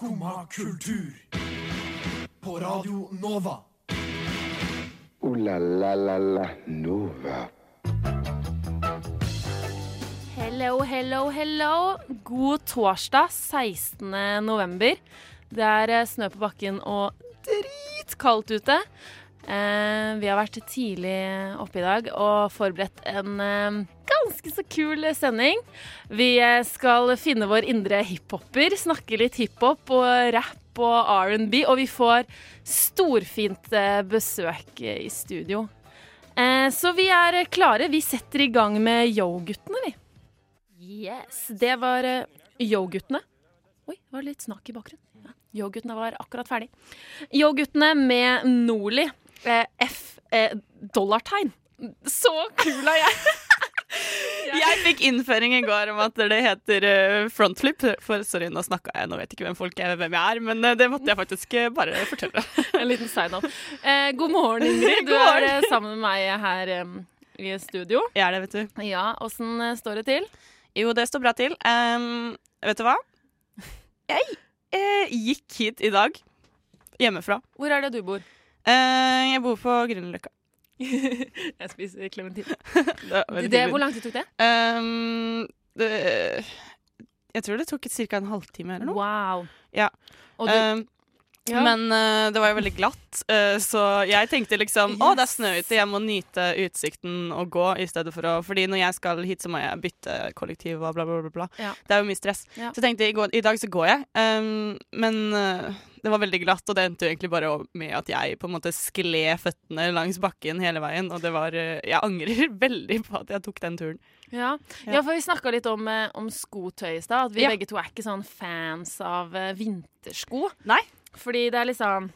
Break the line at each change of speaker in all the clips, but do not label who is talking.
Skumma kultur. På Radio Nova.
O-la-la-la-la Nova.
Hello, hello, hello. God torsdag 16. november. Det er eh, snø på bakken og dritkaldt ute. Eh, vi har vært tidlig oppe i dag og forberedt en eh, ganske så kul sending. Vi eh, skal finne vår indre hiphoper, snakke litt hiphop og rap og R&B, og vi får storfint eh, besøk i studio. Eh, så vi er klare. Vi setter i gang med Yo-guttene, vi. Yes, det var Yo-guttene. Oi, det var litt snak i bakgrunnen. Ja. Yo-guttene var akkurat ferdig. Yo-guttene med Nordli. Eh, F. Dollartegn. Så kul er jeg!
Jeg fikk innføring i går om at det heter eh, frontflip. For sorry, nå snakka jeg, nå vet ikke hvem folk er, hvem jeg er, men eh, det måtte jeg faktisk eh, bare fortelle.
En liten sign-off. Eh, god morgen, Ingrid. Du er sammen med meg her i studio.
Jeg er det, vet du.
Ja, åssen står det til?
Jo, det står bra til. Um, vet du hva? Jeg eh, gikk hit i dag hjemmefra.
Hvor er det du bor?
Uh, jeg bor på Grünerløkka.
Jeg spiser klementin. Hvor lang tid tok det?
Um, det, jeg tror det tok ca. en halvtime eller noe.
Wow.
Ja.
Og du,
Em,
ja.
Men uh, det var jo veldig glatt, uh, så jeg tenkte liksom Å, det er snø ute, jeg må nyte utsikten og gå i stedet for å Fordi når jeg skal hit, så må jeg bytte kollektiv og bla, bla, bla. bla.
Ja.
Det er jo mye stress.
Ja.
Så jeg tenkte i, går, i dag så går jeg. um, men uh, det var veldig glatt, og det endte jo egentlig bare med at jeg på en måte skled føttene langs bakken hele veien. Og det var Jeg angrer veldig på at jeg tok den turen.
Ja.
Ja.
ja, for vi snakka litt om, om skotøy i stad. At vi
Ja.
begge to er ikke sånn fans av vintersko.
Nei.
Fordi det er liksom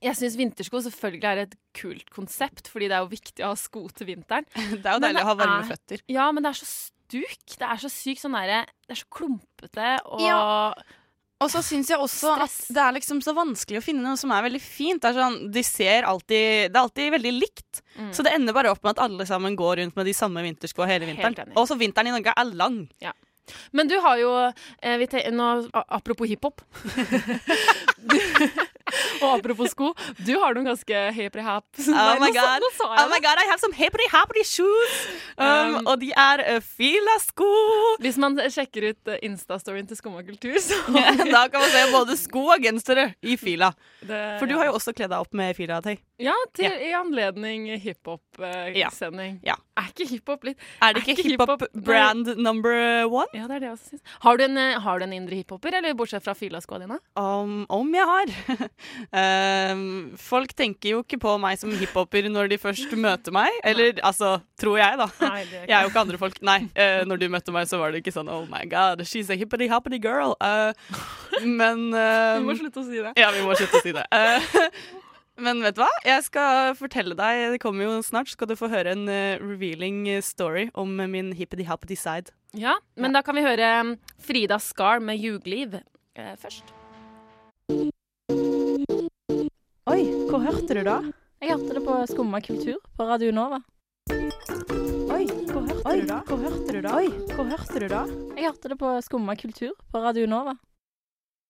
Jeg syns vintersko selvfølgelig er et kult konsept, fordi det er jo viktig å ha sko til vinteren.
Det er jo
Men
deilig å ha varme
er-
føtter.
Ja, men det er så stuk. Det er så sykt sånn derre Det er så klumpete og
Ja. Og så syns jeg også
Stress.
at det er liksom så vanskelig å finne noe som er veldig fint. Det er sånn, de ser alltid, det er alltid veldig likt.
Mm.
Så det ender bare opp med at alle sammen går rundt med de samme vinterskoa hele vinteren. Og så vinteren i Norge er lang.
Men du har jo eh, nå, Apropos hiphop. Du- og apropos sko, du har noen ganske Hapry hap
Oh my god. Oh my god, I have some Hapry hapry shoes! Um,
Um,
og de er uh, Fila-sko!
Hvis man sjekker ut eh, Insta-storyen til Skumma kultur, så
da kan man se både sko og gensere i Fila.
det,
For du har jo også kledd deg opp med Fila-tøy.
Ja, til,
yeah.
i anledning hiphop-sending.
Ja.
Er ikke hiphop litt
Er det ikke
ikke
hiphop
hiphop-
brand number one?
Ja, det er det jeg også syns. Har, du en, eh, har du en indre hiphoper, eller bortsett fra fila-skoa dine?
Um, om jeg har. Ehm, folk tenker jo ikke på meg som hiphoper når de først møter meg. Eller altså, tror jeg, da.
Nei, det
Jeg er jo ikke andre folk. Nei, uh, når du møtte meg, så var det ikke sånn Oh my god, she's a hippity-hoppity girl. Uh, men
Vi må
ehm,
slutte å si det.
Ja, vi må slutte å si det. Eh, men vet du hva? Jeg skal fortelle deg, det kommer jo snart, skal du få høre en eh, revealing story om min hippity-hoppity side.
Ja, men da kan vi høre um, Frida Skar med 'Jugliv' eh, først.
Oi, hvor hørte du da? Jeg hørte det på Skumma kultur på Radio Nova. Oi, hvor hørte du da? Hvor hørte du da? Oi, hvor hørte du da? Jeg hørte det på Skumma kultur på Radio Nova.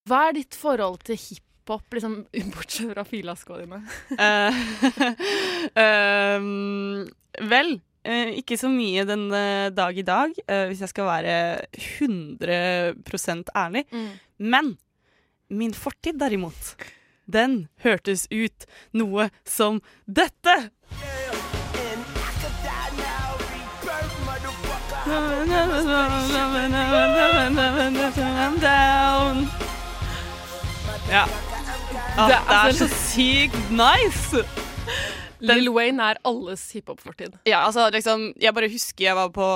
Hva er ditt forhold til hiphop, liksom, bortsett fra filaskoa dine?
uh, ehm, vel, uh, ikke så mye den dag i dag, eh, hvis jeg skal være 100 ærlig.
Mm.
Men min fortid, derimot, den hørtes ut noe som dette. Ja.
Det er
er
altså-
så sykt nice!
Lil Wayne er alles hiphop-fortid.
Ja, altså liksom Jeg bare husker jeg var på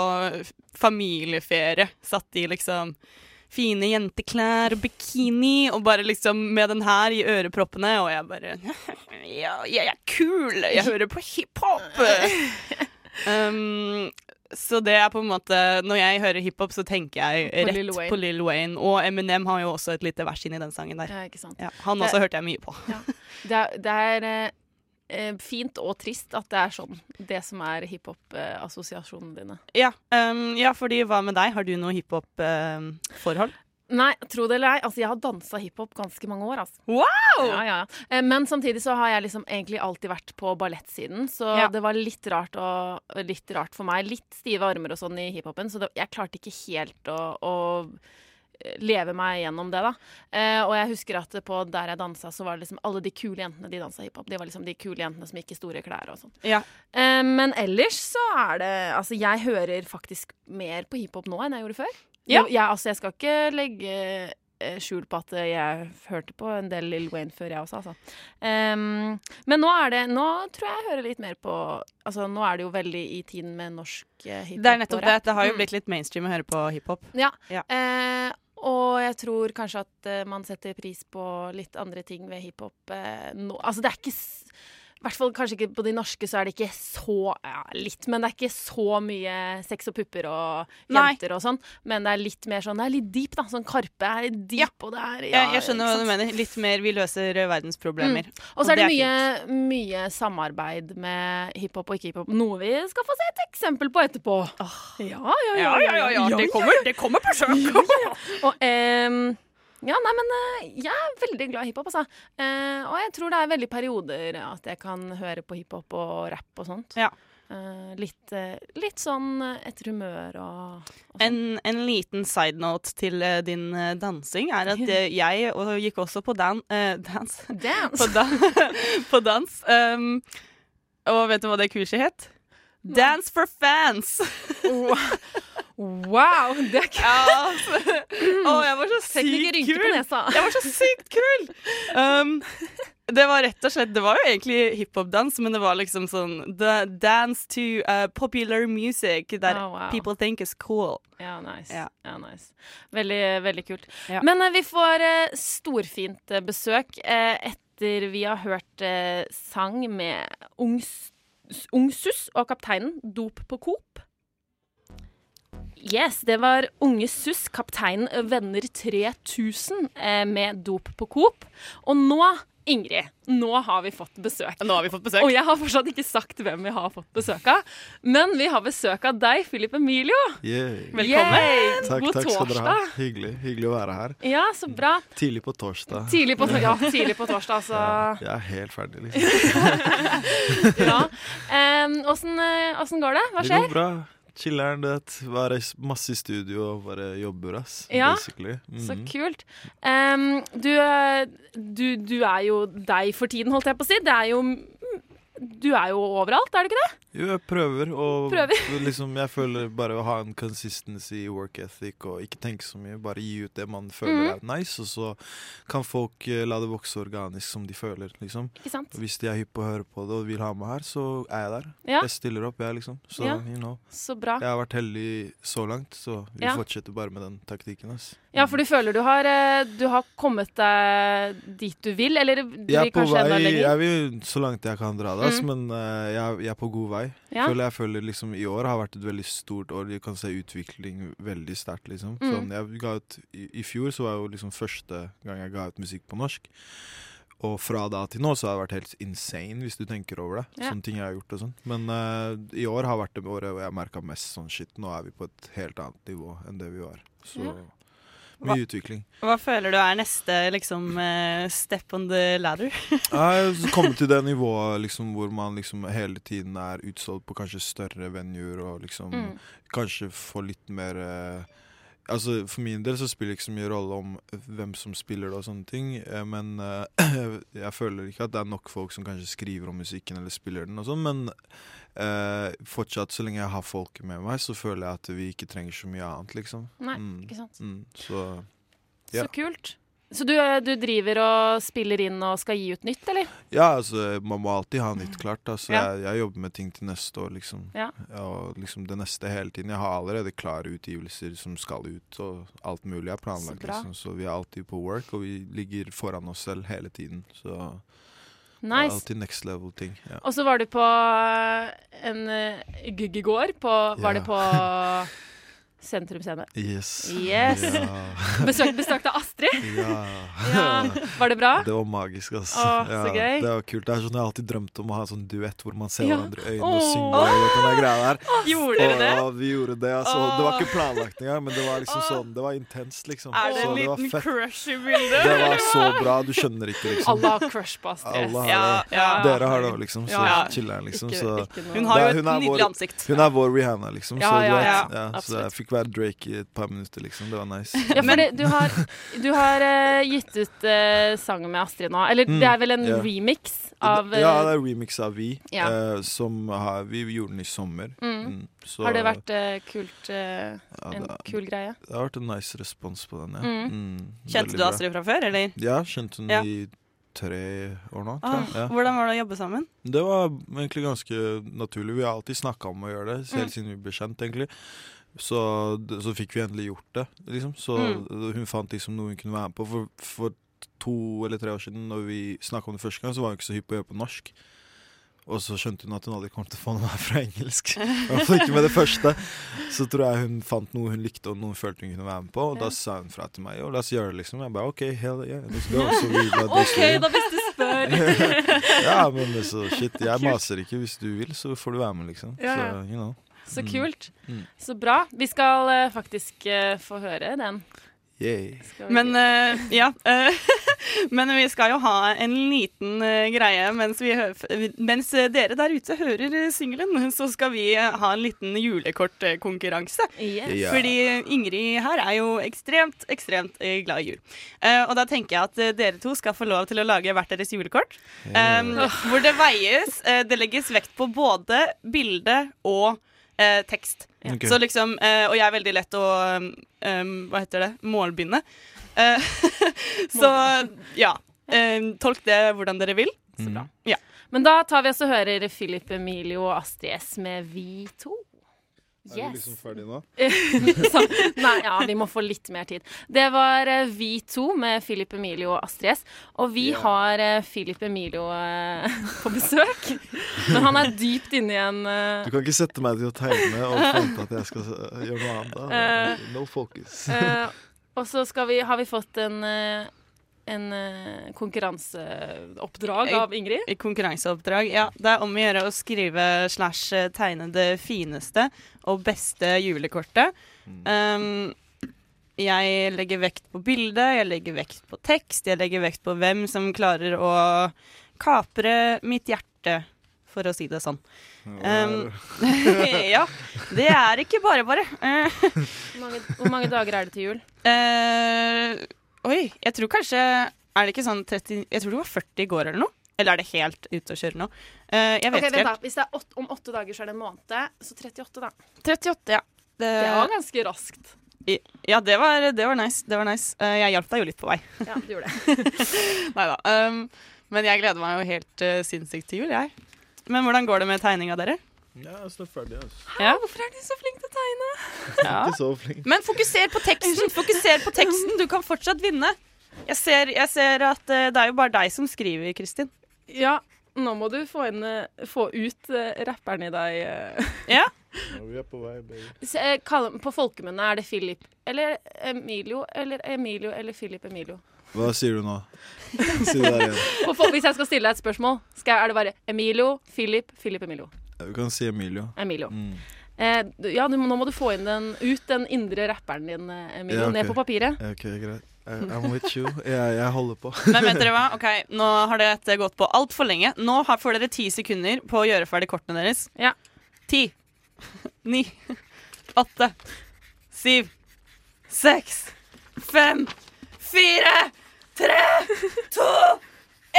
familieferie. Satt i liksom fine jenteklær og bikini, og bare liksom med den her i øreproppene, og jeg bare Ja, jeg er kul! Jeg hører på hiphop! um, så det er på en måte Når jeg hører hiphop, så tenker jeg
På
rett
Lil
på Lil Wayne. Og Eminem har jo også et lite vers inni den sangen der.
Ja.
Ja, han
Det-
også hørte jeg mye på.
Det er, det er eh, fint og trist at det er sånn. Det som er hiphop-assosiasjonene dine.
Ja, um, ja, fordi hva med deg? Har du noe hiphop-forhold?
Nei, tro det eller ei. Altså, jeg har dansa hiphop ganske mange år. Altså.
Wow!
Ja, ja, ja. Eh, Men samtidig så har jeg liksom egentlig alltid vært på ballettsiden, så det var litt rart, og, litt rart for meg. Litt stive armer og sånn i hiphopen, så det, jeg klarte ikke helt å, å leve meg gjennom det, da. Eh, og jeg husker at på der jeg dansa, så var det liksom alle de kule jentene de dansa hiphop. De var liksom de kule jentene som gikk i store klær og sånn.
Ja.
Eh, men ellers så er det Altså, jeg hører faktisk mer på hiphop nå enn jeg gjorde før.
Ja.
Jeg, altså, jeg skal ikke legge eh, skjul på at jeg hørte på en del Lill Wayne før, jeg også, altså. Um, men nå er det Nå tror jeg jeg hører litt mer på Altså, nå er det jo veldig i tiden med norsk eh, hiphop.
Det er nettopp det. Det har jo
Mm.
blitt litt mainstream å høre på hiphop.
Ja.
Ja.
Eh, og jeg tror kanskje at eh, man setter pris på litt andre ting ved hiphop eh, nå. Altså, det er ikke hvert fall kanskje ikke på de norske, så er det ikke så Ja, litt, men det er ikke så mye sex og pupper og
Nei.
jenter og sånn. Men det er litt mer sånn Det er litt deep, da. Sånn Karpe er deep,
Ja.
og det er
Jeg, jeg skjønner hva du mener. Litt mer vi løser verdensproblemer.
Og så er det,
det
mye, mye samarbeid med hiphop og ikke hiphop. Noe vi skal få se et eksempel på etterpå. Ja, ja, ja.
ja, Det kommer, det kommer på sjø!
Og ehm, ja, nei, men eh, jeg er veldig glad i hiphop, altså. Eh, og jeg tror det er veldig perioder at jeg kan høre på hiphop og rapp og sånt.
Ja.
Eh, litt, eh, litt sånn et etter humør og, og.
En, en liten side note til eh, din dansing er at jeg og, gikk også på dan, eh, dans.
Dance!
På, da, på dans. Um, og vet du hva det kurset het? Dance for fans!
Wow! Det er kult!
Ja, altså. Å, jeg var så sykt kul! Jeg var så sykt kul! Um, det var rett og slett Det var jo egentlig hiphop-dans, men det var liksom sånn the Dance to uh, popular music that
Oh, wow.
people think is cool.
Ja, nice.
Ja.
Ja, nice. Veldig, veldig kult. Men uh, vi får uh, storfint eh, besøk etter vi har hørt sang med Ungsus og Kapteinen, Dop på Coop. Yes, det var Unge Suss, Kapteinen Venner 3000 eh, med Dop på Coop. Og nå, Ingrid, nå har vi fått besøk.
Nå har vi fått besøk.
Og jeg har fortsatt ikke sagt hvem vi har fått besøk av. Men vi har besøk av deg, Philip Emilio.
Yeah.
Velkommen.
Yeah.
Takk,
God
takk skal dere ha. Hyggelig, hyggelig å være her.
Ja, så bra.
Tidlig på torsdag.
Tidlig på, ja, tidlig på torsdag, altså.
Jeg er helt ferdig, liksom.
Ja. Åssen um, går det? Hva skjer?
Det går bra. Chiller'n. Være masse i studio og bare jobber, ass.
Ja,
Basically.
Så
Mhm.
kult. Um, du, du, du er jo deg for tiden, holdt jeg på å si. Det er jo Du er jo overalt, er du ikke det?
Jo, jeg prøver, og
Prøver.
liksom, jeg føler bare å ha en consistency i work ethic og ikke tenke så mye. Bare gi ut det man føler
mm.
er nice, og så kan folk eh, la det vokse organisk som de føler, liksom. Hvis de er hypp på å høre på det og vil ha meg her, så er jeg der.
Ja.
Jeg stiller opp, jeg, liksom. Så,
Ja.
you know.
Så bra.
Jeg har vært heldig så langt, så vi
Ja.
fortsetter bare med den taktikken. ass.
Ja, for du føler du har, eh, du har kommet deg dit du vil, eller du vil kanskje enda lenger?
jeg vil så langt jeg kan dra det, ass,
Mm.
men uh, jeg, jeg er på god vei.
Ja.
Føler jeg føler liksom I år har vært et veldig stort år. Du kan se utvikling veldig sterkt. liksom.
Mm.
Sånn, jeg ga ut, i, I fjor så var jo liksom første gang jeg ga ut musikk på norsk. Og fra da til nå så har det vært helt insane, hvis du tenker over det.
Ja.
Sånne ting jeg har gjort og sånn. Men uh, i år har vært det året hvor jeg merka mest sånn shit. Nå er vi på et helt annet nivå enn det vi var. Så
Ja.
Hva-
mye utvikling.
Hva føler du er neste liksom, eh, step on the ladder?
Komme til det nivået liksom, hvor man liksom hele tiden er utsolgt på kanskje større venuer og liksom
Mm.
kanskje få litt mer eh, Altså For min del så spiller det ikke så mye rolle om hvem som spiller det og sånne ting, eh, men uh, jeg føler ikke at det er nok folk som kanskje skriver om musikken eller spiller den og sånn, men uh, fortsatt, så lenge jeg har folket med meg, så føler jeg at vi ikke trenger så mye annet, liksom.
Nei,
Mm.
ikke sant.
Mm, så Ja.
Så kult. Så du, eh, du driver og spiller inn og skal gi ut nytt, eller?
Ja, altså, man må alltid ha nytt klart. Altså,
Ja.
jeg, jeg jobber med ting til neste år, liksom.
Ja.
Og liksom det neste hele tiden. Jeg har allerede klare utgivelser som skal ut, og alt mulig er planlagt.
Så
liksom. Så vi er alltid på work, og vi ligger foran oss selv hele tiden. Så
Nice.
alltid next level-ting. Ja.
Og så var du på eh, en uh, gig i går. På, var
Ja.
det på Sentrum Scene.
Yes.
Yes.
Ja.
Besøk, besøkte Astrid.
ja.
Ja. Var det bra?
Det var magisk, altså.
Å, så gøy.
Det var kult. Det er sånn Jeg har alltid drømt om å ha en sånn duett hvor man ser
Ja.
hverandre i øynene og synger og den der greia der.
Gjorde dere det?
Ja, vi gjorde det, altså. Det var ikke planlagt engang, men det var liksom
Åh.
sånn Det var intenst, liksom.
Er det en liten
det
crush i bildet?
Det var så bra. Du skjønner ikke, liksom.
Alle har crush på Astrid.
Alle har
Ja,
det. Dere har det òg, liksom. Så
Ja.
chiller'n, liksom.
Ikke,
Så
ikke.
Hun har jo et nydelig ansikt.
hun er vår Rihanna, liksom.
Ja,
så, du
ja,
vet,
ja.
ja, så jeg fikk være Drake i et par minutter, liksom. Det var nice.
Ja, for du har, du har uh, gitt ut uh, sangen med Astrid nå. Eller
Mm,
det er vel en
yeah.
remix av uh,
Ja, det er remix av Vi,
Ja.
eh, som har, vi gjorde den i sommer.
Mm.
Mm, så-
Har det vært eh, kult eh,
ja,
En
det,
kul greie?
det har vært en nice respons på den, ja.
Mm.
Mm,
Kjente du. Astrid fra før, eller?
Ja, kjente hun
Ja.
i tre år nå, tror
Ah.
Ja.
Hvordan var det å jobbe sammen?
Det var egentlig ganske naturlig. Vi har alltid snakka om å gjøre det, helt
Mm.
siden vi ble kjent, egentlig. Så, så fikk vi endelig gjort det, liksom. Så
Mm.
hun fant liksom noe hun kunne være med på. For, for to eller tre år siden, når vi snakka om det første gang, så var hun ikke så hypp på å gjøre på norsk. Og så skjønte hun at hun aldri kom til å få noe her fra engelsk. I hvert fall ikke med det første. Så tror jeg hun fant noe hun likte og noe hun følte hun kunne være med på. Og da sa hun fra til meg og la oss gjøre det, liksom. Jeg bare OK, hell yeah, let's go. Så vi ble
OK, da hvis du spør.
ja, men så shit, jeg maser ikke. Hvis du vil, så får du være med, liksom. Så, you know.
Så
Mm.
kult.
Mm.
Så bra. Vi skal eh, faktisk eh, få høre den.
Men uh, ja. eh, men vi skal jo ha en liten uh, greie mens, vi hø mens dere der ute hører singelen, så skal vi ha en liten julekortkonkurranse.
Yes.
Ja.
Fordi Ingrid her er jo ekstremt, ekstremt glad i jul. Eh, og da tenker jeg at dere to skal få lov til å lage hvert deres julekort. Um, hvor det veies Det legges vekt på både bilde og eh, tekst.
Okay.
Så liksom, eh, og jeg er veldig lett å um, Hva heter det? Målbinde. Eh, så ja. Eh, tolk det hvordan dere vil.
Mm.
Men da tar vi oss og hører Philip Emilio og Astrid S med Vi to.
Er du liksom ferdig nå?
Så, nei, ja, vi må få litt mer tid. Det var uh, Vi to med Philip Emilio og Astrid S. Og vi
yeah.
har eh, Philip Emilio uh, på besøk. Men han er dypt inni en eh,
Du kan ikke sette meg til å tegne og forvente at jeg skal gjøre noe annet. da. No focus.
Og så vi, har vi fått en, en eh, konkurranseoppdrag av Ingrid.
I konkurranseoppdrag. Ja, det er om å gjøre å skrive slash eh, tegne det fineste og beste julekortet. Um, jeg legger vekt på bildet, jeg legger vekt på tekst, jeg legger vekt på hvem som klarer å kapre mitt hjerte, for å si det sånn. Um, ja, det er ikke bare bare.
Hvor mange, hvor mange dager er det til jul?
eh, oi, jeg tror kanskje Er det ikke sånn 30 Jeg tror det var 40 i går eller noe. Eller er det helt ute å kjøre nå? Uh, jeg vet
Ok,
ikke helt.
da. Hvis det er åtte, om åtte dager, så er det en måned. Så 38, da.
38, ja. Det,
Det var ganske raskt.
ja, det var, det var nice. Det var nice. Uh, jeg hjalp deg jo litt på vei.
Ja, du gjorde det.
Nei da. Um, men jeg gleder meg jo helt uh, sinnssykt til jul, jeg. Men hvordan går det med tegninga dere?
Ja, jeg står ferdig. Altså.
Ja.
Hvorfor er du så flink til å tegne?
Ja.
Ikke så flink.
Men fokuser på teksten! Fokuser på teksten, Du kan fortsatt vinne. Jeg ser, jeg ser at uh, det er jo bare deg som skriver, Kristin.
Ja, nå må du få, inn, eh, få ut uh, rapperen i deg.
Ja?
Ja, vi er på vei, baby.
Så, uh, kall- På folkemunne er det Philip eller Emilio eller Emilio eller Philip Emilio.
Hva sier du nå? Si det der igjen.
Hvis jeg skal stille deg et spørsmål, skal, er det bare Emilio, Philip, Philip Emilio.
Ja, Du kan si Emilio.
Emilio.
Mm.
Eh, ja, du, nå må du få inn den, ut den indre rapperen din, eh, Emilio,
Ja, okay.
ned på papiret.
Ok, greit. I'm with you. Jeg, jeg holder på.
Men vet dere hva? Ok, Nå har dette gått på altfor lenge. Nå har, får dere ti sekunder på å gjøre ferdig kortene deres.
Ja.
Ti. Ni. Åtte. Syv. Seks. Fem. Fire. Tre. To.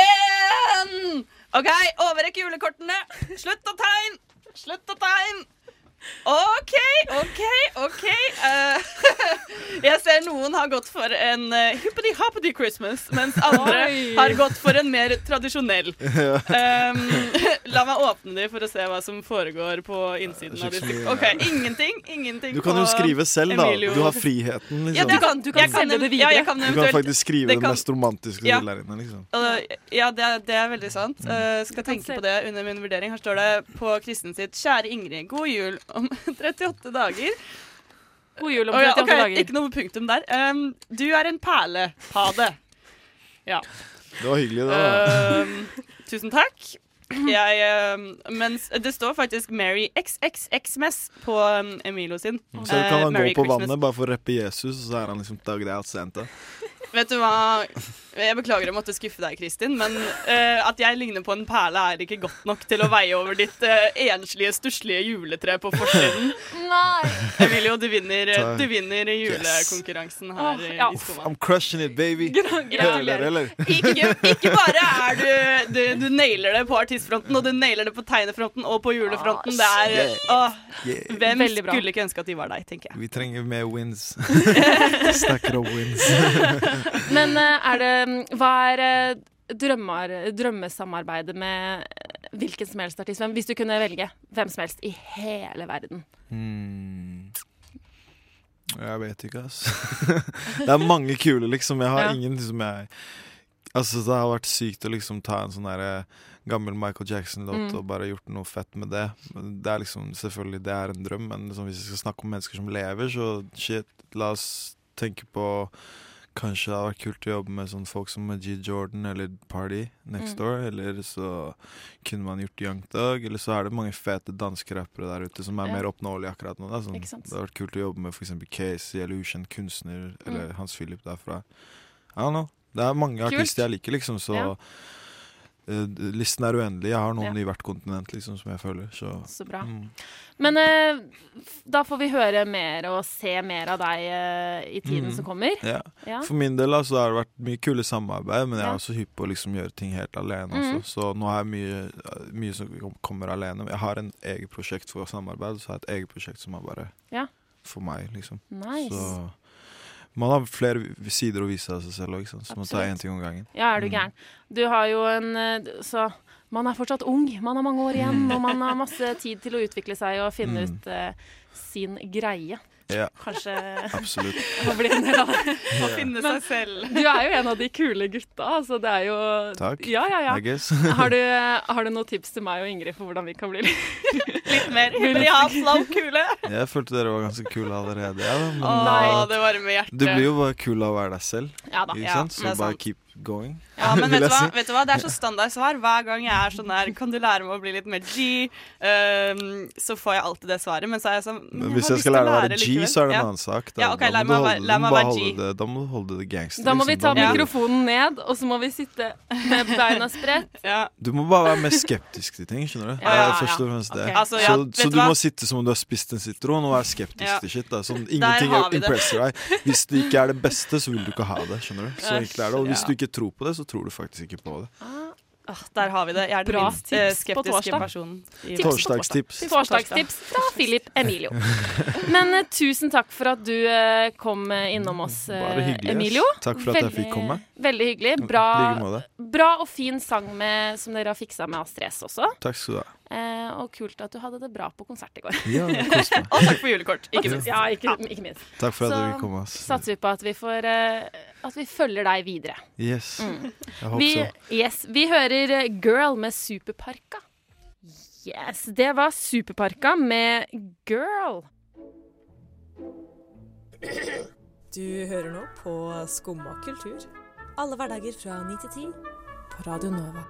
Én. OK, overrekk julekortene. Slutt å tegne. Slutt å tegne. OK, OK, OK. Uh, jeg ser noen har gått for en uh, hippity-hoppity Christmas, mens andre
Oi.
har gått for en mer tradisjonell. Um, la meg åpne de for å se hva som foregår på innsiden av
Det
disse. OK, ingenting. Ingenting
Du kan jo skrive selv, da.
Emilio.
Du har friheten,
Ja,
liksom.
du kan,
Du kan
jeg
selge det
Ja,
videre.
jeg kan
Du kan faktisk skrive
det
det, mest romantiske
Ja.
du vil der inne, liksom.
Uh, ja, det er, det er veldig sant. Uh, skal tenke på det under min vurdering. Her står det på Kristin sitt 'Kjære Ingrid, god jul om 38 dager'.
God jul om
Å ja,
38 dager.
Ikke noe punktum der. Um, du er en perle. Ha det. Ja.
Det var hyggelig, det. da.
Um, tusen takk. Jeg, um, mens det står faktisk Mary XXXMS på um, Emilio sin.
Så kan
Eh,
han
uh,
gå på
Christmas.
vannet bare for å rappe Jesus, og så er han liksom Doug Out Santa.
Vet du hva? Jeg beklager å måtte skuffe deg, Kristin, men uh, at jeg ligner på en perle, er ikke godt nok til å veie over ditt uh, enslige, stusslige juletre på forsiden.
Nei!
Emilio, du vinner, eh, du vinner julekonkurransen her eh,
ja.
i skolen.
I'm crushing it, baby. Gratulerer. eller?
Ikke, ikke bare er du, du Du nailer det på artistfronten, og du nailer det på tegnefronten og på julefronten. Det er.
Yeah.
Hvem
Veldig bra.
skulle ikke ønske at de var deg, tenker jeg.
Vi trenger mer wins. Snakker om wins.
Men eh, er det Hva er eh, drømmer, drømmesamarbeidet med hvilken som helst artist? Hvis du kunne velge hvem som helst i hele verden.
Hmm. Jeg vet ikke, altså. det er mange kule, liksom. Jeg har
Ja.
ingen som jeg Altså, det har vært sykt å liksom ta en sånn derre gammel Michael Jackson-låt
Mm.
og bare gjort noe fett med det. Det er liksom, selvfølgelig, det er en drøm, men liksom, hvis vi skal snakke om mennesker som lever, så shit, la oss tenke på Kanskje det hadde vært kult å jobbe med sånne folk som G. Jordan eller Party Next
Mm.
Door. Eller så kunne man gjort Young Dog. Eller så er det mange fete danske rappere der ute som er
Ja.
mer oppnåelige akkurat nå. Sånn, det hadde vært kult å jobbe med f.eks. Casey eller ukjent kunstner eller
Mm.
Hans Philip derfra. I don't know. Det er mange
Kult.
artister jeg liker, liksom, så
Ja.
Eh, listen er uendelig. Jeg har noen
Ja.
i hvert kontinent, liksom, som jeg føler. Så
Så bra.
mm.
Men uh, da får vi høre mer og se mer av deg uh, i tiden
Mm.
som kommer.
ja.
Ja.
For min del altså, har det vært mye kule samarbeid, men jeg
Ja.
er også hypp på å liksom gjøre ting helt alene
Mm.
også. Så nå har jeg mye, mye som kommer alene. Jeg har en eget prosjekt for samarbeid, og så har jeg et eget prosjekt som er bare
Ja.
for meg, liksom.
Nice.
Så man har flere sider å vise av seg selv òg, så man tar én ting om gangen.
Ja, er du
Mm.
gæren. Du har jo en eh, Så man er fortsatt ung. Man har mange år igjen, og man har masse tid til å utvikle seg og finne
Mm.
ut uh, sin greie.
Ja,
Kanskje
absolutt.
å bli en del av det.
Å finne seg selv.
Du er jo en av de kule gutta, så det er jo
Takk.
Ja, ja, ja.
I guess.
Har du, har du noen tips til meg og Ingrid for hvordan vi kan bli litt
mer Brian Flow kule.
Jeg følte dere var ganske kule allerede, ja, men
Åh,
Nei.
det varmer hjertet.
du blir jo bare kul av å være deg selv,
Ja da.
ikke
Ja,
sant? Så bare
sant.
keep going.
Ja, men vet du, hva? vet du hva? Det er så standard svar. hver gang jeg er sånn der Kan du lære meg å bli litt mer G? Um, så får jeg alltid det svaret. Men så er jeg sånn men
Men hvis jeg skal lære deg å være G,
likevel.
så er det en annen sak. Da,
Ja, ok,
da må du holde- må bare holde det- Da må du holde det gangster.
Da må vi
liksom.
ta
må du-
mikrofonen ned, og så må vi sitte med beina spredt.
Ja.
Du må bare være mer skeptisk til ting, skjønner du.
Ja, ja, ja.
først og fremst det.
Ok.
Altså, ja,
så så
du hva?
må sitte som om du har spist en sitron og være skeptisk
Ja.
til shit. Da. Sånn, ingenting
vi
impresser deg. Hvis det ikke er det beste, så vil du ikke ha det. skjønner du? Så enkelt er det. Og hvis du ikke tror på det, så tror du faktisk ikke på det.
Ah, der har vi det. Jeg er den
Bra
minst eh,
tips på
skeptiske
torsdag.
personen. i-
Tips på
Torsdagstips.
Torsdagstips fra Philip Emilio. Men eh, tusen takk for at du eh, kom eh, innom oss, eh,
Bare hyggelig. ass.
Emilio.
Takk for at jeg fikk komme.
Veldig hyggelig. Bra, bra og fin sang med, som dere har fiksa med Astrid S også.
Takk skal du ha.
Eh, og kult at du hadde det bra på konsert i går.
Ja.
Og takk for julekort. Ikke minst.
Ja, ikke, ikke minst.
Takk for at
Så
du komme. ass.
Satser vi på at vi får eh, At vi følger deg videre.
Yes.
Mm.
Jeg håper
Vi,
så.
yes, vi hører eh, Girl med Superparka. Yes, det var Superparka med Girl.
Du hører nå på Skumma kultur. Alle hverdager fra 9 til 10 på Radio Nova.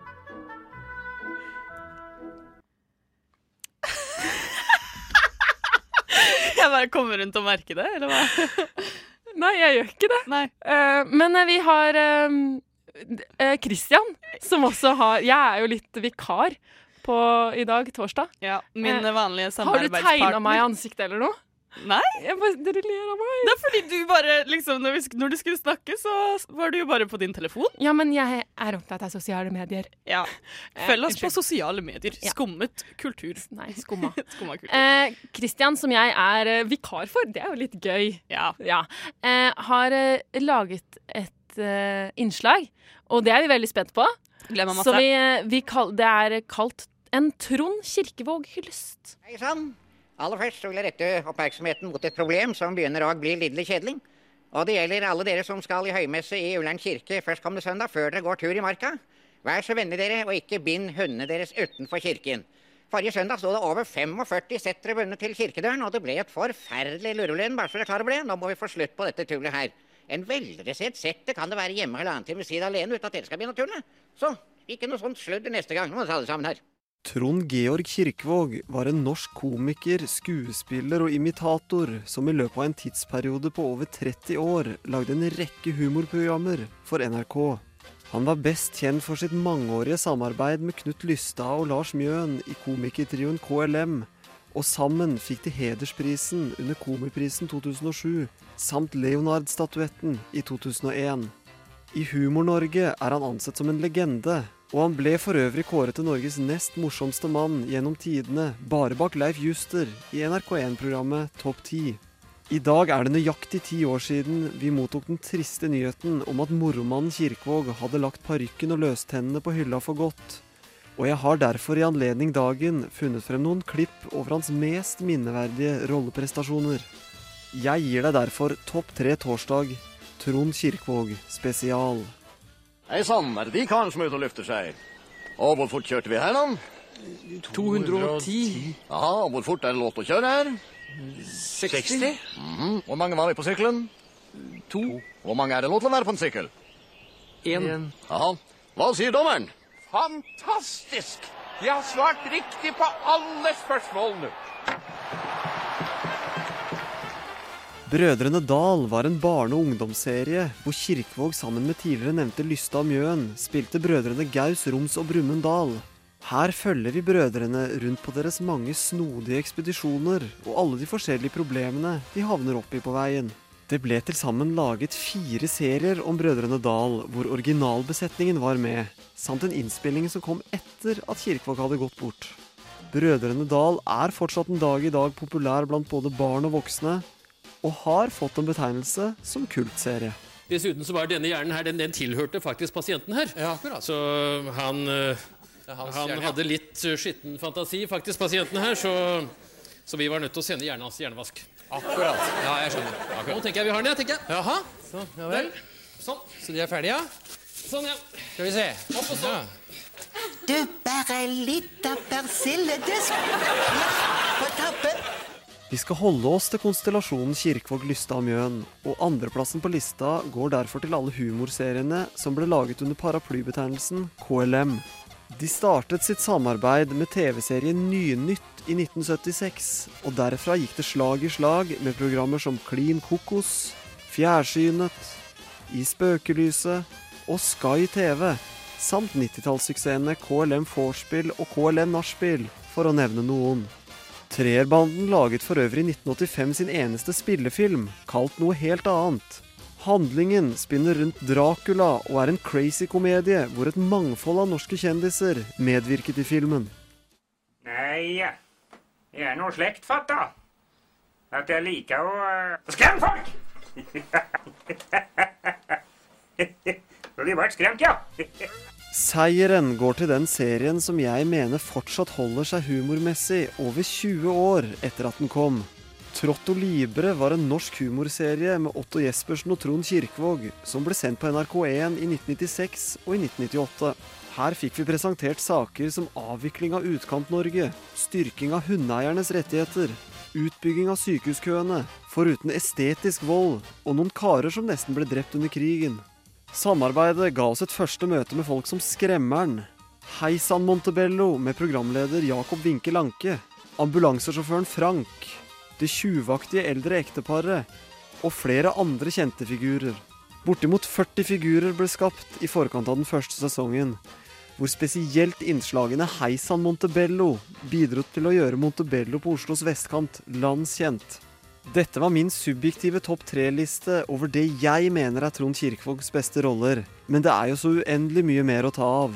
Jeg bare kommer rundt og merker det, eller hva?
Nei, jeg gjør ikke det.
Nei.
Eh, men eh, vi har eh, eh, Christian, som også har Jeg er jo litt vikar på i dag, torsdag.
Ja, min
vanlige
vanlige
Har du
samarbeidspartner.
tegna meg i ansiktet eller noe?
Nei.
Jeg bare, dere ler av meg.
Det er fordi du bare, liksom, når, vi, når du skulle snakke, så var du jo bare på din telefon.
Ja, men jeg er opptatt av sosiale medier.
Ja.
Eh,
Følg oss på sosiale medier.
Ja.
Skummet kultur.
Nei, skumma.
Skumma kultur.
Eh, Christian, som jeg er eh, vikar for, det er jo litt gøy.
Ja.
Ja. Eh, har eh, laget et eh, innslag, og det er vi veldig spent på.
Glemmer meg
Så
masse.
vi, eh, vi kal det er kalt en Trond Kirkevåg-hyllest.
Hei sann! Aller først så vil jeg rette oppmerksomheten mot et problem som begynner å bli lidderlig kjedelig. Og det gjelder alle dere som skal i høymesse i Ullern kirke førstkommende søndag før dere går tur i marka. Vær så vennlig dere, og ikke bind hundene deres utenfor kirken. Forrige søndag sto det over 45 settere bundet til kirkedøren, og det ble et forferdelig lurvelen, bare så dere er klare over det. Nå må vi få slutt på dette tullet her. En veldressert setter kan det være hjemme halvannen time ved siden alene uten at dere skal begynne å tulle. Så ikke noe sånt sludder neste gang. Nå må dere det sammen her.
Trond Georg Kirkvaag var en norsk komiker, skuespiller og imitator som i løpet av en tidsperiode på over 30 år lagde en rekke humorprogrammer for NRK. Han var best kjent for sitt mangeårige samarbeid med Knut Lystad og Lars Mjøen i komikertrioen KLM, og sammen fikk de hedersprisen under Komiprisen 2007 samt Leonard-statuetten i 2001. I Humor-Norge er han ansett som en legende, og han ble for øvrig kåret til Norges nest morsomste mann gjennom tidene, bare bak Leif Juster i NRK1-programmet Topp 10. I dag er det nøyaktig ti år siden vi mottok den triste nyheten om at moromannen Kirkvaag hadde lagt parykken og løstennene på hylla for godt. Og jeg har derfor i anledning dagen funnet frem noen klipp over hans mest minneverdige rolleprestasjoner. Jeg gir deg derfor Topp tre torsdag, Trond Kirkvaag spesial.
Hei sann, er det de karen som er ute og lufter seg? Og hvor fort kjørte vi her, da?
210.
Aha, og hvor fort er det lov til å kjøre her?
60.
Mhm. Hvor mange var vi på sykkelen?
To.
Hvor mange er det lov til å være på en sykkel?
Én.
Ja. Hva sier dommeren?
Fantastisk! De har svart riktig på alle spørsmålene.
Brødrene Dal var en barne- og ungdomsserie hvor Kirkevåg sammen med tidligere nevnte Lystad og Mjøen spilte brødrene Gaus, Roms og Brumund Dal. Her følger vi brødrene rundt på deres mange snodige ekspedisjoner og alle de forskjellige problemene de havner opp i på veien. Det ble til sammen laget fire serier om Brødrene Dal, hvor originalbesetningen var med, samt en innspilling som kom etter at Kirkevåg hadde gått bort. Brødrene Dal er fortsatt en dag i dag populær blant både barn og voksne, og har fått en betegnelse som kultserie.
Dessuten så var denne hjernen her, den, den tilhørte faktisk pasienten her.
Ja, akkurat.
Så han, eh, han
hjerne, ja.
hadde litt eh, skitten fantasi, faktisk, pasienten her, så, så vi var nødt til å sende hjernen hans hjernevask.
Akkurat. Ja, jeg skjønner.
Nå tenker jeg vi har den, jeg, tenker jeg.
Jaha. Så, ja vel.
Sånn.
Så de er ferdige, ja?
Sånn, ja.
Skal vi se.
Opp og stå.
Ja.
Du, bare litt av persille. Det skal ja, på tappen.
Vi skal holde oss til konstellasjonen Kirkvaag, Lystad og Mjøen, og andreplassen på lista går derfor til alle humorseriene som ble laget under paraplybetegnelsen KLM. De startet sitt samarbeid med TV-serien Nynytt i 1976, og derfra gikk det slag i slag med programmer som Klin kokos, Fjærsynet, I spøkelyset og Sky TV, samt 90-tallssuksessene KLM Vorspiel og KLM Nachspiel, for å nevne noen. Treerbanden laget for øvrig i 1985 sin eneste spillefilm, kalt noe helt annet. Handlingen spinner rundt Dracula og er en crazy komedie hvor et mangfold av norske kjendiser medvirket i filmen.
Nei, jeg er noe slektfatta. At jeg liker å uh, skremme folk! Så de ble skremt, ja.
Seieren går til den serien som jeg mener fortsatt holder seg humormessig over 20 år etter at den kom. Trotto Libre var en norsk humorserie med Otto Jespersen og Trond Kirkvaag, som ble sendt på NRK1 i 1996 og i 1998. Her fikk vi presentert saker som avvikling av Utkant-Norge, styrking av hundeeiernes rettigheter, utbygging av sykehuskøene, foruten estetisk vold og noen karer som nesten ble drept under krigen. Samarbeidet ga oss et første møte med folk som Skremmeren, Heisan Montebello med programleder Jakob Winke Lanke, ambulansesjåføren Frank, det tjuvaktige eldre ekteparet og flere andre kjente figurer. Bortimot 40 figurer ble skapt i forkant av den første sesongen, hvor spesielt innslagene Heisan Montebello bidro til å gjøre Montebello på Oslos vestkant landskjent. Dette var min subjektive topp tre-liste over det jeg mener er Trond Kirkevågs beste roller, men det er jo så uendelig mye mer å ta av.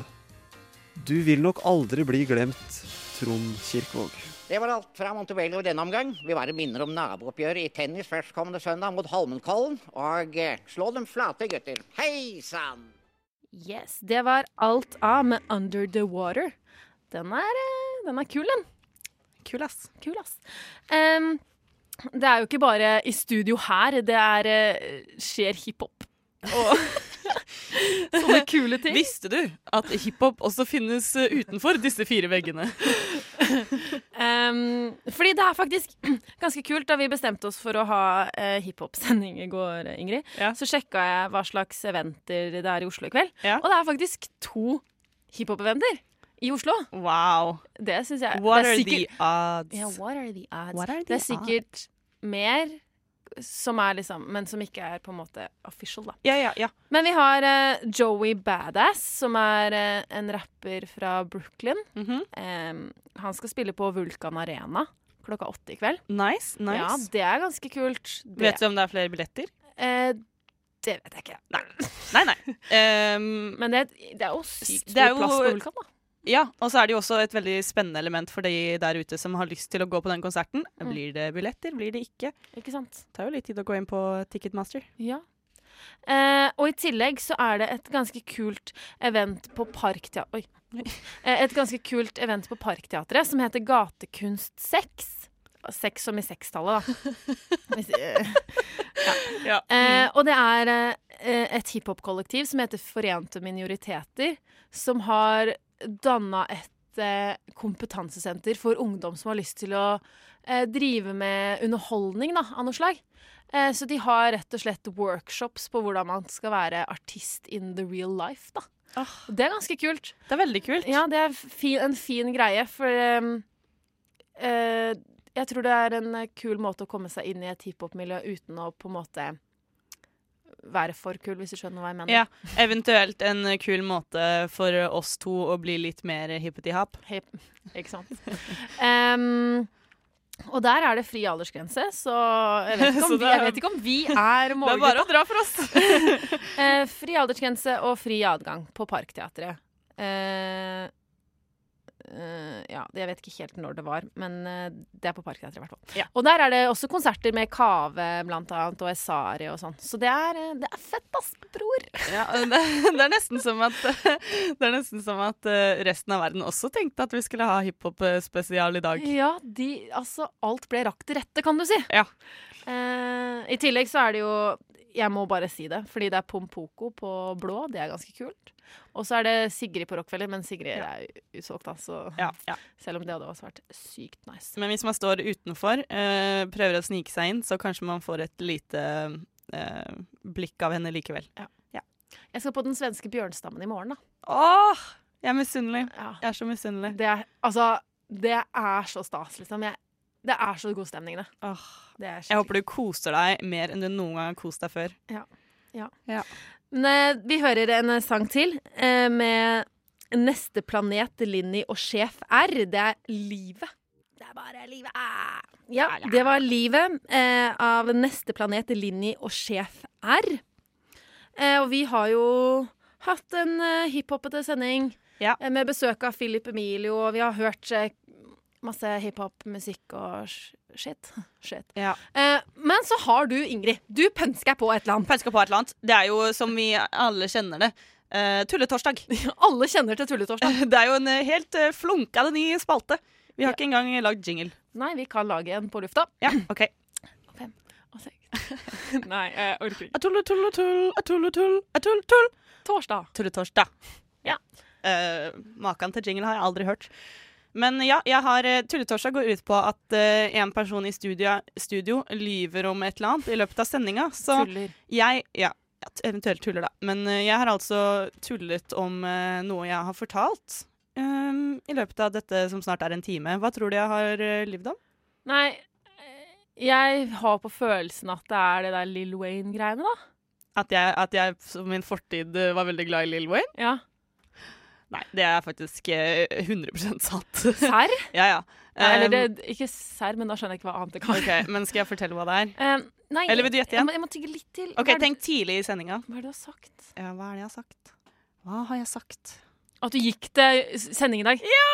Du vil nok aldri bli glemt, Trond Kirkevåg.
Det var alt fra Montebello i denne omgang. Vi bare minner om nabooppgjøret i tennis førstkommende søndag mot Holmenkollen. Og eh, slå dem flate, gutter. Hei sann!
Yes, det var alt av med Under the Water. Den er, eh, den er kul, den.
Kul, ass.
Kul, ass. Em, det er jo ikke bare i studio her det er, eh, skjer hiphop. Og sånne kule ting.
Visste du at hiphop også finnes eh, utenfor disse fire veggene?
Um, fordi det er faktisk ganske kult. Da vi bestemte oss for å ha uh, hiphop-sending i går, Ingrid, så sjekka jeg hva slags eventer det er i Oslo i kveld. Og det er faktisk to hiphop-eventer i Oslo.
Wow.
Det syns jeg
What
det er
are
sikkert-
the odds?
Yeah, what are the odds?
Are
det er
sikkert
sikkert mer som er liksom Men som ikke er på en måte official, da.
Ja, ja, ja.
Men vi har uh, Joey Badass, som er uh, en rapper fra Brooklyn.
Mm
-hmm. um, han skal spille på Vulkan Arena klokka åtte i kveld.
Nice, nice.
Ja, det er ganske kult. Det,
Vet du om det er flere billetter?
Uh, det vet jeg ikke.
Nei. Nei, nei. Um,
Men det, det er jo sykt stor plass på Vulkan, da.
Ja, og så er det jo også et veldig spennende element for de der ute som har lyst til å gå på den konserten.
Mm.
Blir det billetter, blir det ikke?
Ikke sant?
Det tar jo litt tid å gå inn på Ticketmaster.
Ja. Eh, og i tillegg så er det et ganske kult event på Parkteatret Oi. Eh, et ganske kult event på Parkteatret som heter Gatekunst 6. Sex som i sekstallet, da. Eh,
Ja.
Eh, og det er eh, et hiphop-kollektiv som heter Forente minoriteter, som har danna et eh, kompetansesenter for ungdom som har lyst til å eh, drive med underholdning da, av noe slag. Eh, så de har rett og slett workshops på hvordan man skal være artist in the real life. da. Oh. det er ganske kult.
Det er veldig kult.
Ja, det er fin, en fin greie, for ehm, eh, jeg tror det er en kul måte å komme seg inn i et hiphop-miljø uten å på en måte være for kul, hvis du skjønner hva jeg mener.
Ja, Eventuelt en kul måte for oss to å bli litt mer hippeti-hap.
Hip, ikke sant. um, og der er det fri aldersgrense, så jeg vet ikke om, vi, vet ikke om vi er
Det er bare å dra for oss.
uh, fri aldersgrense og fri adgang på Parkteatret. Uh, ja, jeg vet ikke helt når det var, men eh, det er på Parkteatret i hvert fall. Og der er det også konserter med Kave blant annet, og Esari og sånn. Så det er, eh, det er fett, ass, bror!
Ja, det, det er nesten som at, det er nesten som at eh, resten av verden også tenkte at vi skulle ha hiphop-spesial i dag.
Ja, de, altså alt ble rakt til rette, kan du si.
Ja.
Eh, I tillegg så er det jo Jeg må bare si det, fordi det er Pompoko på blå. Det er ganske kult. Og så er det Sigrid på Rockefeller, men Sigrid er jo utsolgt, da, så selv om det hadde også vært sykt nice.
Men hvis man står utenfor, eh, prøver å snike seg inn, så kanskje man får et lite eh, blikk av henne likevel.
Ja. Jeg skal på den svenske bjørnstammen i morgen, da.
Åh! Jeg er misunnelig. Jeg er så misunnelig.
Det er, altså, det er så stas, liksom. Jeg, det er så god stemning, det. det er
Jeg håper du koser deg mer enn du noen gang har kost deg før.
Ja. ja.
Ja.
Men, eh, vi hører en eh, sang til eh, med Neste planet, Linni og Sjef R. Det er livet. Det er bare livet. Ah. Ja, det var livet eh, av Neste planet, Linni og Sjef R. Eh, og vi har jo hatt en eh, hiphopete sending eh, med besøk av Philip Emilio, og vi har hørt masse hiphop-musikk og shit. shit. Ja. Eh, men så har du, Ingrid, du pønsker på et eller annet.
Pønsker på et eller annet. Det er jo som vi alle kjenner det. Uh, tulletorsdag.
alle kjenner til tulletorsdag.
det er jo en eh, helt uh, flunkende ny spalte. Vi har ikke engang lagd jingle.
Nei, vi kan lage en på lufta.
Ja, OK.
Fem og seks. Nei, jeg orker ikke.
Tull, tull, tull, tull, tull, tull, tull.
Torsdag.
Tulletorsdag.
Ja.
Uh, Maken til jingle har jeg aldri hørt. Men ja, jeg har uh, tulletorsdag går ut på at uh, en person i studio, studio lyver om et eller annet i løpet av sendinga. Så
Tuller.
jeg Ja, eventuelt tuller, da. Men uh, jeg har altså tullet om uh, noe jeg har fortalt um, i løpet av dette som snart er en time. Hva tror du jeg har lyvd om?
Nei, eh, jeg har på følelsen at det er det der Lill Wayne-greiene, da.
At jeg, at jeg min fortid var veldig glad i Lill Wayne?
Ja.
Nei, det er faktisk uh, 100 sant.
Serr?
ja, ja.
Nei, eller det, ikke serr, men da skjønner jeg ikke hva annet det kan
Ok, Men skal jeg fortelle hva det er?
Uh, nei,
Eller vil du gjette
Jeg
igjen?
må, jeg må tygge litt til.
Ok, Tenk tidlig i sendinga.
Hva er det du har sagt?
Ja, hva er det jeg har sagt? Hva har jeg sagt?
At du gikk til sending i dag?
Ja!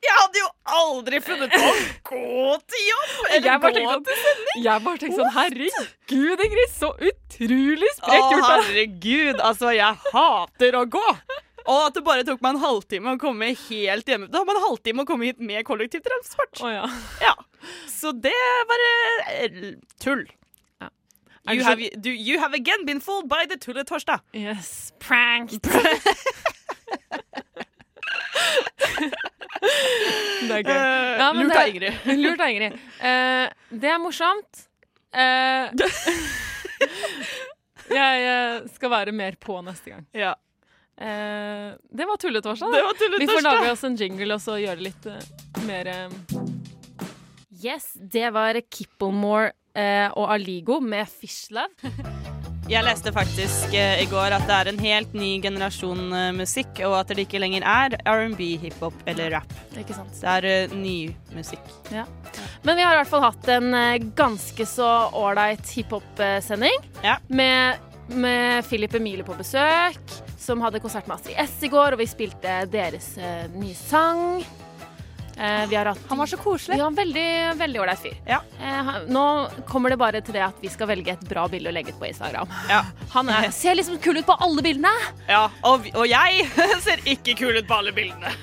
Jeg hadde jo aldri funnet på å gå til jobb! Eller gå
sånn-
til sending!
Jeg bare tenkte sånn Herregud, Ingrid, så utrolig sprekt gjort! Å,
herregud, altså, jeg hater å gå! Og at det bare tok meg en halvtime å komme helt hjemme. Det har meg en halvtime å komme hit med kollektivtransport.
Oh, ja.
Ja. Så det var eh, tull.
Er
You have, do, you have again been fooled by the tulletorsdag.
Yes, pranked. Det er gøy.
Eh,
Ja,
lurt av Ingrid.
Lurt av Ingrid. Uh, det er morsomt. Uh, jeg eh, skal være mer på neste gang.
Ja.
Eh, det var tulletorsdag.
Det var tulletorsdag.
Vi får lage oss en jingle og så gjøre det litt eh, mer eh. Yes, det var Kipplemore eh, og Aligo med Fish Love.
Jeg leste faktisk eh, i går at det er en helt ny generasjon musikk, og at det ikke lenger er R&B, hiphop eller rap.
Ikke sant?
Det er uh, ny musikk.
Ja. Men vi har i hvert fall hatt en ganske så ålreit hiphop-sending. Med, med Philip Emilie på besøk, som hadde konsert med Astrid S i går, og vi spilte deres uh, nye sang. Uh, vi har hatt, han var så koselig. Ja, veldig veldig ålreit fyr. Ja. Uh, nå kommer det bare til det at vi skal velge et bra bilde å legge ut på Instagram. Han er, ser liksom kul ut på alle bildene.
Ja, og, og jeg ser ikke kul ut på alle bildene.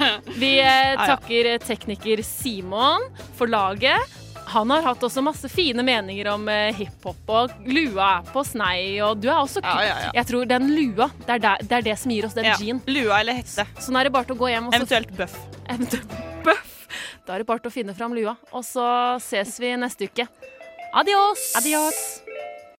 Vi
Ja, ja.
takker tekniker Simon for laget. Han har hatt også masse fine meninger om eh, hiphop, og lua er på snei, og du er også
Ja, ja, ja.
Jeg tror den lua, det er, der, det er det som gir oss den
Ja,
jean.
Lua eller hette.
Så nå er det bare til å gå hjem og så
Eventuelt bøff.
Eventuelt bøff. Da er det bare til å finne fram lua, og så ses vi neste uke. Adios!
Adios.